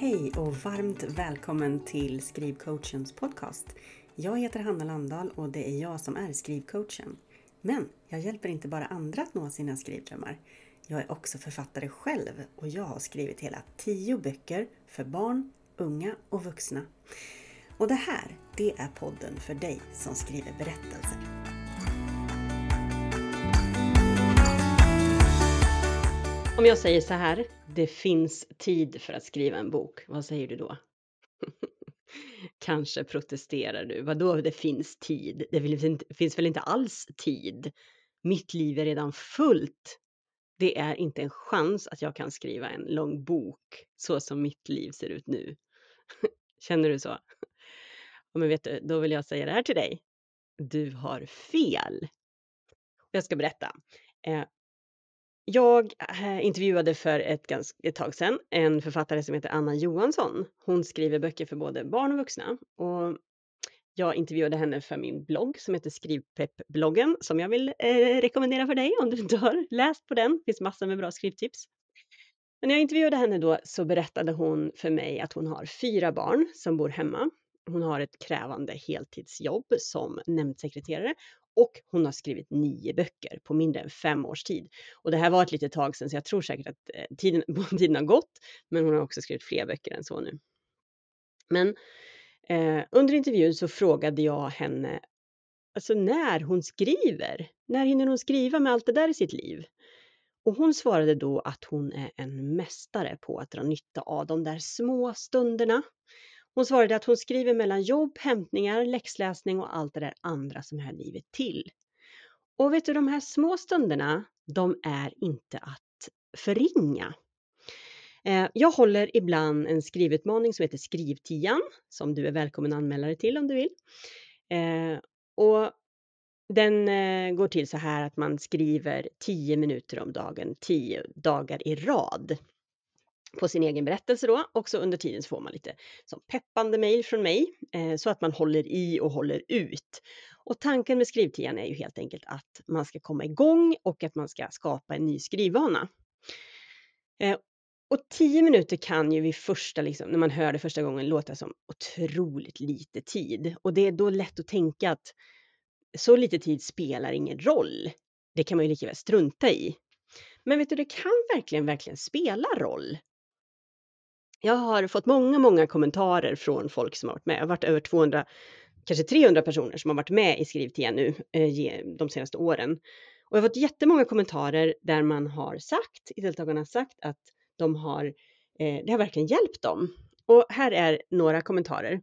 Hej och varmt välkommen till Skrivcoachens podcast. Jag heter Hanna Landahl och det är jag som är skrivcoachen. Men jag hjälper inte bara andra att nå sina skrivdrömmar. Jag är också författare själv och jag har skrivit hela tio böcker för barn, unga och vuxna. Och det här, det är podden för dig som skriver berättelser. Om jag säger så här, det finns tid för att skriva en bok, vad säger du då? Kanske protesterar du. Vadå det finns tid? Det finns väl inte alls tid? Mitt liv är redan fullt. Det är inte en chans att jag kan skriva en lång bok så som mitt liv ser ut nu. Känner du så? men vet du, då vill jag säga det här till dig. Du har fel. Jag ska berätta. Eh, jag eh, intervjuade för ett, ett tag sedan en författare som heter Anna Johansson. Hon skriver böcker för både barn och vuxna. Och jag intervjuade henne för min blogg som heter Skrivpeppbloggen som jag vill eh, rekommendera för dig om du inte har läst på den. Det finns massor med bra skrivtips. Men när jag intervjuade henne då så berättade hon för mig att hon har fyra barn som bor hemma. Hon har ett krävande heltidsjobb som nämndsekreterare och hon har skrivit nio böcker på mindre än fem års tid. Och det här var ett litet tag sedan så jag tror säkert att eh, tiden, tiden har gått. Men hon har också skrivit fler böcker än så nu. Men eh, under intervjun så frågade jag henne alltså när hon skriver. När hinner hon skriva med allt det där i sitt liv? Och hon svarade då att hon är en mästare på att dra nytta av de där små stunderna hon svarade att hon skriver mellan jobb, hämtningar, läxläsning och allt det där andra som hör livet till. Och vet du, de här små stunderna, de är inte att förringa. Eh, jag håller ibland en skrivutmaning som heter Skrivtian, som du är välkommen att anmäla dig till om du vill. Eh, och den eh, går till så här att man skriver 10 minuter om dagen, 10 dagar i rad på sin egen berättelse då. Och så under tiden så får man lite som peppande mejl från mig eh, så att man håller i och håller ut. Och tanken med skrivtian är ju helt enkelt att man ska komma igång och att man ska skapa en ny skrivvana. Eh, och tio minuter kan ju vid första, liksom, när man hör det första gången, låta som otroligt lite tid. Och det är då lätt att tänka att så lite tid spelar ingen roll. Det kan man ju lika väl strunta i. Men vet du, det kan verkligen, verkligen spela roll. Jag har fått många, många kommentarer från folk som har varit med. Jag har varit över 200, kanske 300 personer som har varit med i Skriv till nu eh, de senaste åren. Och jag har fått jättemånga kommentarer där man har sagt, deltagarna har sagt att de har, eh, det har verkligen hjälpt dem. Och här är några kommentarer.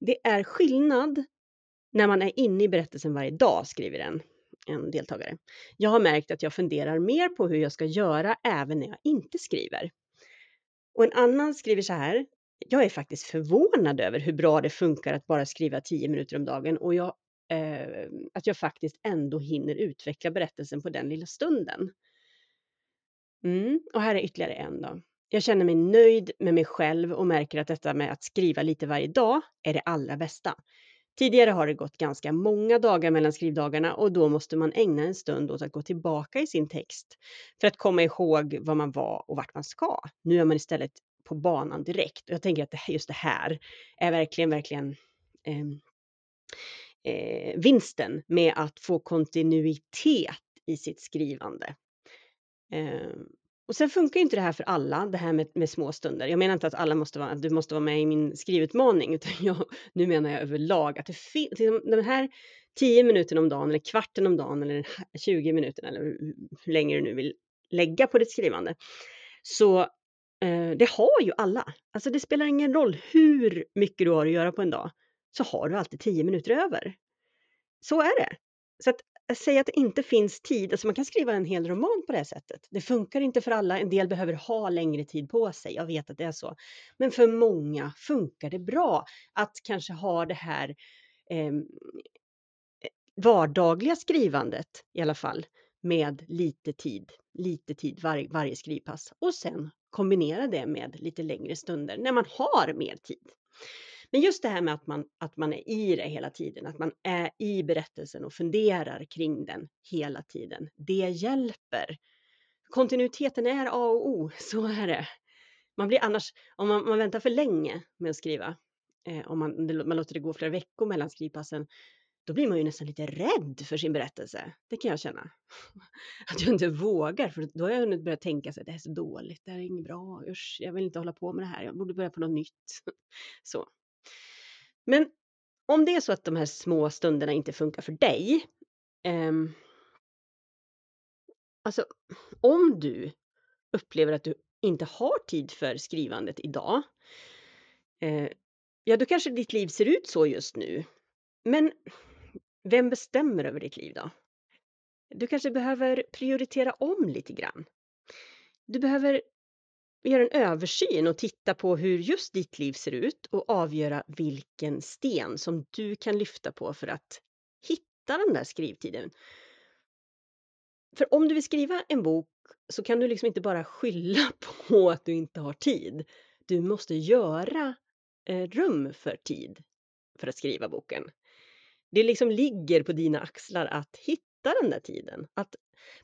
Det är skillnad när man är inne i berättelsen varje dag, skriver en, en deltagare. Jag har märkt att jag funderar mer på hur jag ska göra även när jag inte skriver. Och en annan skriver så här. Jag är faktiskt förvånad över hur bra det funkar att bara skriva 10 minuter om dagen och jag, eh, att jag faktiskt ändå hinner utveckla berättelsen på den lilla stunden. Mm, och här är ytterligare en då. Jag känner mig nöjd med mig själv och märker att detta med att skriva lite varje dag är det allra bästa. Tidigare har det gått ganska många dagar mellan skrivdagarna och då måste man ägna en stund åt att gå tillbaka i sin text för att komma ihåg vad man var och vart man ska. Nu är man istället på banan direkt. Och jag tänker att just det här är verkligen, verkligen eh, eh, vinsten med att få kontinuitet i sitt skrivande. Eh, och sen funkar inte det här för alla, det här med, med små stunder. Jag menar inte att alla måste vara, du måste vara med i min skrivutmaning, utan jag, nu menar jag överlag att det finns, liksom, den här 10 minuterna om dagen eller kvarten om dagen eller 20 minuter eller hur länge du nu vill lägga på ditt skrivande. Så eh, det har ju alla. Alltså det spelar ingen roll hur mycket du har att göra på en dag, så har du alltid 10 minuter över. Så är det. Så att Säg att det inte finns tid, alltså man kan skriva en hel roman på det sättet. Det funkar inte för alla, en del behöver ha längre tid på sig, jag vet att det är så. Men för många funkar det bra att kanske ha det här eh, vardagliga skrivandet i alla fall med lite tid, lite tid var, varje skrivpass och sen kombinera det med lite längre stunder när man har mer tid. Men just det här med att man, att man är i det hela tiden, att man är i berättelsen och funderar kring den hela tiden, det hjälper. Kontinuiteten är A och O, så är det. Man blir annars, om man, man väntar för länge med att skriva, eh, om man, man låter det gå flera veckor mellan skrivpassen, då blir man ju nästan lite rädd för sin berättelse. Det kan jag känna. Att jag inte vågar, för då har jag hunnit börja tänka att det här är så dåligt, det här är inget bra, usch, jag vill inte hålla på med det här, jag borde börja på något nytt. Så. Men om det är så att de här små stunderna inte funkar för dig, eh, alltså om du upplever att du inte har tid för skrivandet idag, eh, ja då kanske ditt liv ser ut så just nu. Men vem bestämmer över ditt liv då? Du kanske behöver prioritera om lite grann. Du behöver göra en översyn och titta på hur just ditt liv ser ut och avgöra vilken sten som du kan lyfta på för att hitta den där skrivtiden. För om du vill skriva en bok så kan du liksom inte bara skylla på att du inte har tid. Du måste göra eh, rum för tid för att skriva boken. Det liksom ligger på dina axlar att hitta den där tiden, att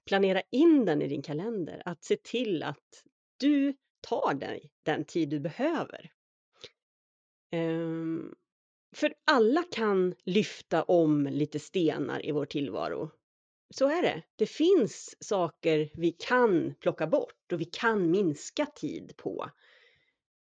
planera in den i din kalender, att se till att du tar dig den tid du behöver. Um, för alla kan lyfta om lite stenar i vår tillvaro. Så är det. Det finns saker vi kan plocka bort och vi kan minska tid på.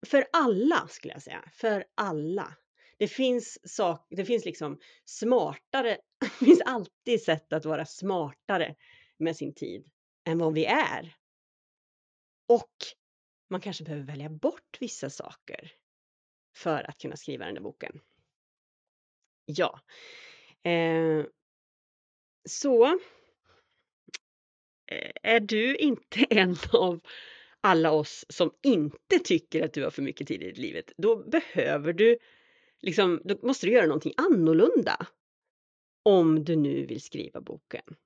För alla skulle jag säga. För alla. Det finns, sak, det finns liksom smartare, det finns alltid sätt att vara smartare med sin tid än vad vi är. Och man kanske behöver välja bort vissa saker för att kunna skriva den där boken. Ja. Eh, så eh, är du inte en av alla oss som inte tycker att du har för mycket tid i livet, då behöver du liksom, då måste du göra någonting annorlunda. Om du nu vill skriva boken.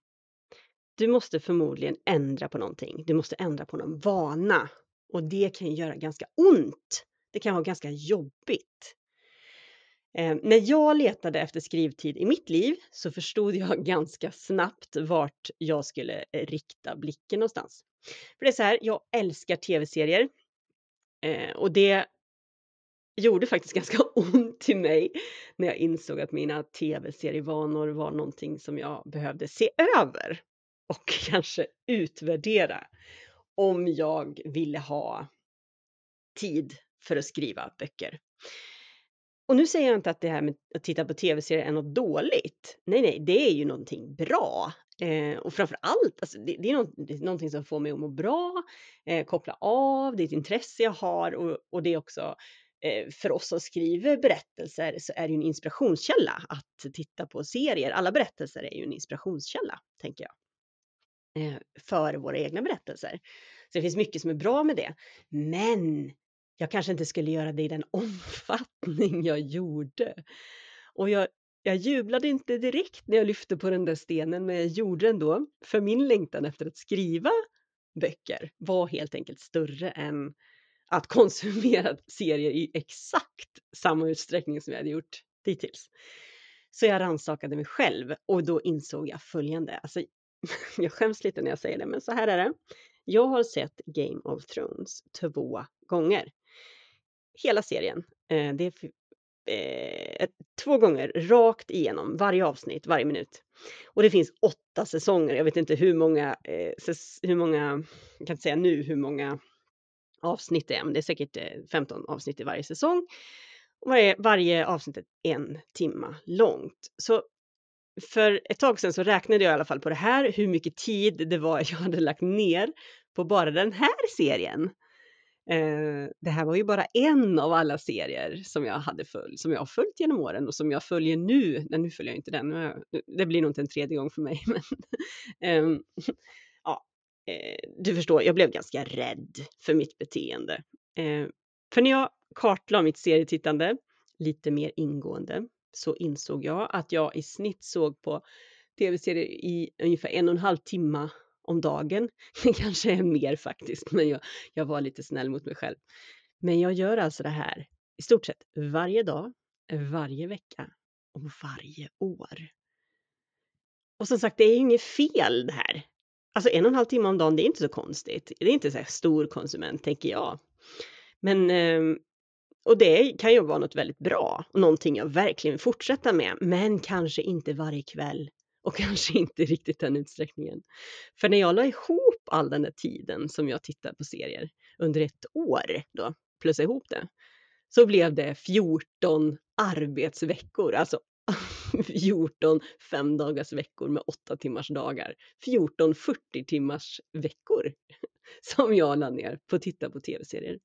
Du måste förmodligen ändra på någonting. Du måste ändra på någon vana. Och det kan göra ganska ont. Det kan vara ganska jobbigt. Eh, när jag letade efter skrivtid i mitt liv så förstod jag ganska snabbt vart jag skulle eh, rikta blicken någonstans. För det är så här, jag älskar tv-serier. Eh, och det gjorde faktiskt ganska ont i mig när jag insåg att mina tv-serievanor var någonting som jag behövde se över och kanske utvärdera om jag ville ha tid för att skriva böcker. Och nu säger jag inte att det här med att titta på tv-serier är något dåligt. Nej, nej, det är ju någonting bra. Eh, och framför allt, alltså, det, det, är något, det, är någonting som får mig att må bra, eh, koppla av, det är ett intresse jag har och, och det är också eh, för oss som skriver berättelser så är det ju en inspirationskälla att titta på serier. Alla berättelser är ju en inspirationskälla, tänker jag. Eh, för våra egna berättelser. Så det finns mycket som är bra med det. Men jag kanske inte skulle göra det i den omfattning jag gjorde. Och jag, jag jublade inte direkt när jag lyfte på den där stenen, men jag gjorde det ändå. För min längtan efter att skriva böcker var helt enkelt större än att konsumera serier i exakt samma utsträckning som jag hade gjort dittills. Så jag rannsakade mig själv och då insåg jag följande. Alltså, jag skäms lite när jag säger det, men så här är det. Jag har sett Game of Thrones två gånger. Hela serien. Eh, det är eh, två gånger rakt igenom, varje avsnitt, varje minut. Och det finns åtta säsonger. Jag vet inte hur många, eh, hur många, jag kan inte säga nu hur många avsnitt det är, men det är säkert eh, 15 avsnitt i varje säsong. Och varje, varje avsnitt är en timma långt. Så för ett tag sedan så räknade jag i alla fall på det här, hur mycket tid det var jag hade lagt ner på bara den här serien. Eh, det här var ju bara en av alla serier som jag hade följt, som jag har följt genom åren och som jag följer nu. Nej, nu följer jag inte den. Det blir nog inte en tredje gång för mig. Men, eh, ja, eh, du förstår, jag blev ganska rädd för mitt beteende. Eh, för när jag kartlade mitt serietittande lite mer ingående så insåg jag att jag i snitt såg på tv-serier i ungefär en och en halv timme om dagen. Det kanske är mer faktiskt, men jag, jag var lite snäll mot mig själv. Men jag gör alltså det här i stort sett varje dag, varje vecka och varje år. Och som sagt, det är inget fel det här. Alltså en och en halv timme om dagen, det är inte så konstigt. Det är inte så här stor konsument, tänker jag. Men ehm, och det kan ju vara något väldigt bra någonting jag verkligen vill fortsätta med, men kanske inte varje kväll och kanske inte riktigt den utsträckningen. För när jag la ihop all den där tiden som jag tittar på serier under ett år då, plussa ihop det, så blev det 14 arbetsveckor, alltså 14 femdagars veckor med 8 timmars dagar. 14 40 timmars veckor som jag la ner på att titta på tv-serier.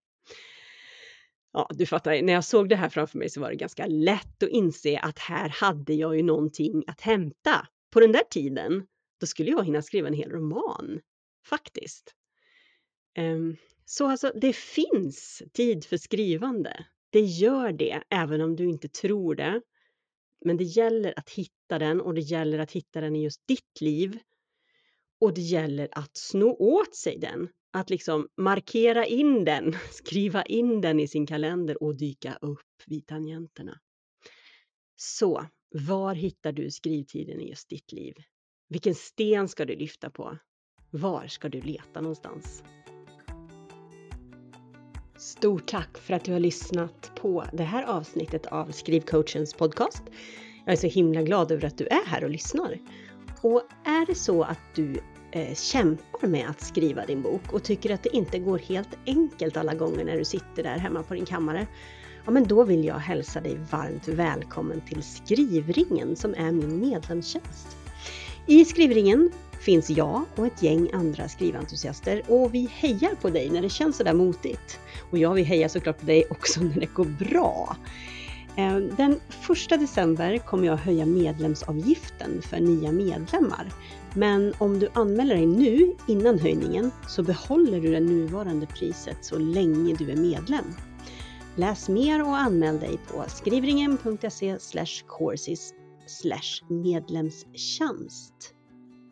Ja, du fattar, när jag såg det här framför mig så var det ganska lätt att inse att här hade jag ju någonting att hämta. På den där tiden, då skulle jag hinna skriva en hel roman, faktiskt. Um, så alltså, det finns tid för skrivande. Det gör det, även om du inte tror det. Men det gäller att hitta den och det gäller att hitta den i just ditt liv. Och det gäller att sno åt sig den. Att liksom markera in den, skriva in den i sin kalender och dyka upp vid tangenterna. Så, var hittar du skrivtiden i just ditt liv? Vilken sten ska du lyfta på? Var ska du leta någonstans? Stort tack för att du har lyssnat på det här avsnittet av Skrivcoachens podcast. Jag är så himla glad över att du är här och lyssnar. Och är det så att du Eh, kämpar med att skriva din bok och tycker att det inte går helt enkelt alla gånger när du sitter där hemma på din kammare, ja men då vill jag hälsa dig varmt välkommen till Skrivringen som är min medlemstjänst. I Skrivringen finns jag och ett gäng andra skriventusiaster och vi hejar på dig när det känns sådär motigt. Och jag vill heja såklart på dig också när det går bra. Eh, den 1 december kommer jag höja medlemsavgiften för nya medlemmar. Men om du anmäler dig nu innan höjningen så behåller du det nuvarande priset så länge du är medlem. Läs mer och anmäl dig på skrivringen.se courses medlemstjänst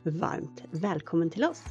varmt välkommen till oss!